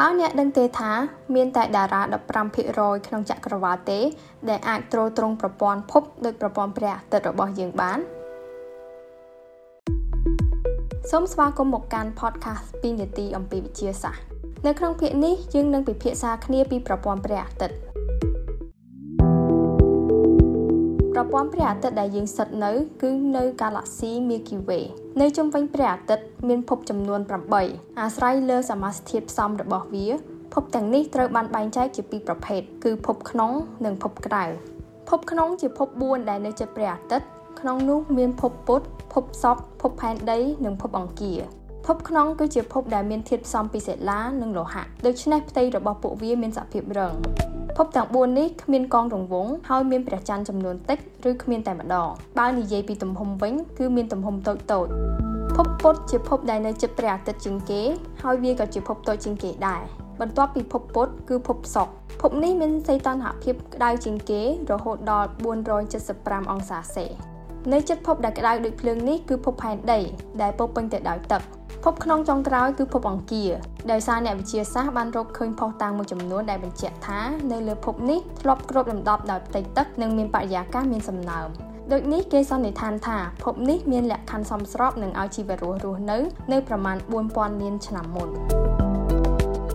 តើអ្នកដឹងទេថាមានតែតារា15%ក្នុងចក្រវាឡទេ ដែលអាចទ្រទ្រង់ប្រព័ន្ធភពដោយប្រព័ន្ធព្រះអាទិត្យរបស់យើងបានសូមស្វាគមន៍មកកាន់ podcast 2នាទីអំពីវិទ្យាសាស្ត្រនៅក្នុងភាគនេះយើងនឹងពិភាក្សាគ្នាពីប្រព័ន្ធព្រះអាទិត្យ ប្រព័ន្ធព្រះអាទិត្យដែលយើងស្ថិតនៅ គឺនៅ Galaxy Milky Way នៅជុំវិញព្រះអាទិត្យមានភពចំនួន8អាស្រ័យលើសមាសធាតុផ្សំរបស់វាភពទាំងនេះត្រូវបានបែងចែកជាពីរប្រភេទគឺភពក្នុងនិងភពក្រៅភពក្នុងជាភព4ដែលនៅជិតព្រះអាទិត្យក្នុងនោះមានភពពុទ្ធភពសុក្រភពផែនដី និងភពអង្គារភពក្នុងគឺជាភពដែលមានធាតុផ្សំពីសិលានិងលោហៈដូច្នេះផ្ទៃរបស់ពួកវាមានសភាពរឹង ភពទាំង4នេះគ្មានកងរង្វង់ហើយមានព្រះច័ន្ទចំនួនតិចឬគ្មានតែម្ដងបើនិយាយពីទំហំវិញគឺមានទំហំតូចតូចភពពុទ្ធជាភពដែលនៅជិតព្រះអាទិត្យជាងគេ ហើយវាក៏ជាភពតូចជាងគេដែរបន្ទាប់ពីភពពុទ្ធគឺភពសុក្រភពនេះមានសីតុណ្ហភាពក្តៅជាងគេ រហូតដល់475អង្សាសេនៅជិតភពដែលក្តៅដូចភ្លើងនេះគឺភពផែនដីដែលពោពេញទៅដោយទឹក ភពក្នុងចុងក្រោយគឺភពអង្គារដោយសារអ្នកវិទ្យាសាស្ត្របានរកឃើញភស្តុតាងមួយចំនួនដែលបញ្ជាក់ថានៅលើភពនេះធ្លាប់គ្របដណ្ដប់ដោយផ្ទៃទឹកនិងមានបរិយាកាសមានសំណើមដូចនេះគេសន្និដ្ឋានថាភពនេះមានលក្ខខណ្ឌសមស្របនឹងឲ្យជីវរស់រស់នៅនៅប្រមាណ4000លានឆ្នាំមុន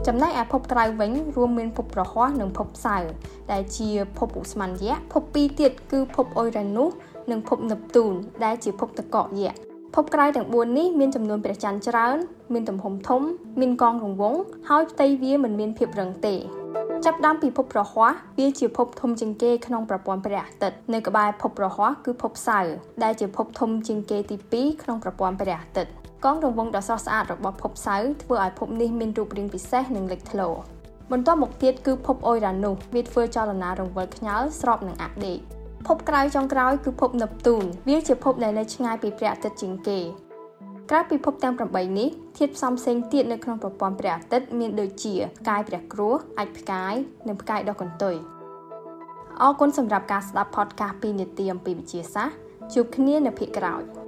ចំណែកឯភពក្រៅវិញរួមមានភពប្រហ័សនិងភពសៅរ៍ដែលជាភពឧស្ម័នយៈភពពីរទៀតគឺភពអ៊ុយរ៉ានុសនិងភពនេបតូនដែលជាភពទឹកកកយក្ស ភពក្រៅទាំង4នេះមានចំនួនព្រះច័ន្ទច្រើន មានទំហំធំ មានកងរង្វង់ហើយផ្ទៃវាមិនមានភាពរឹងទេចាប់ដើមពីភពប្រហ័សវាជាភពធំជាងគេក្នុងប្រព័ន្ធព្រះអាទិត្យនៅក្បែរភពប្រហ័សគឺភពសៅរ៍ដែលជាភពធំជាងគេទី2ក្នុងប្រព័ន្ធព្រះអាទិត្យកងរង្វង់ដ៏ស្រស់ស្អាតរបស់ភពសៅរ៍ធ្វើឲ្យភពនេះមានរូបរាងពិសេសនិងលេចធ្លោបន្ទាប់មកទៀតគឺភពអ៊ុយរ៉ានុសវាធ្វើចលនារង្វិលខ្ញាល់ស្របនឹងអាដេក ភពក្រៅចុងក្រោយគឺភពនេបតូនវាជាភពដែលនៅឆ្ងាយពីព្រះអាទិត្យជាងគេក្រៅពីភពទាំង8នេះធាតុផ្សំផ្សេងទៀតនៅក្នុងប្រព័ន្ធព្រះអាទិត្យមានដូចជាផ្កាយព្រះគ្រោះអាចផ្កាយនិងផ្កាយដុះកន្ទុយអរគុណសម្រាប់ការស្ដាប់ podcast 2នាទីអំពីវិទ្យាសាស្ត្រជួបគ្នានៅភាគក្រោយ។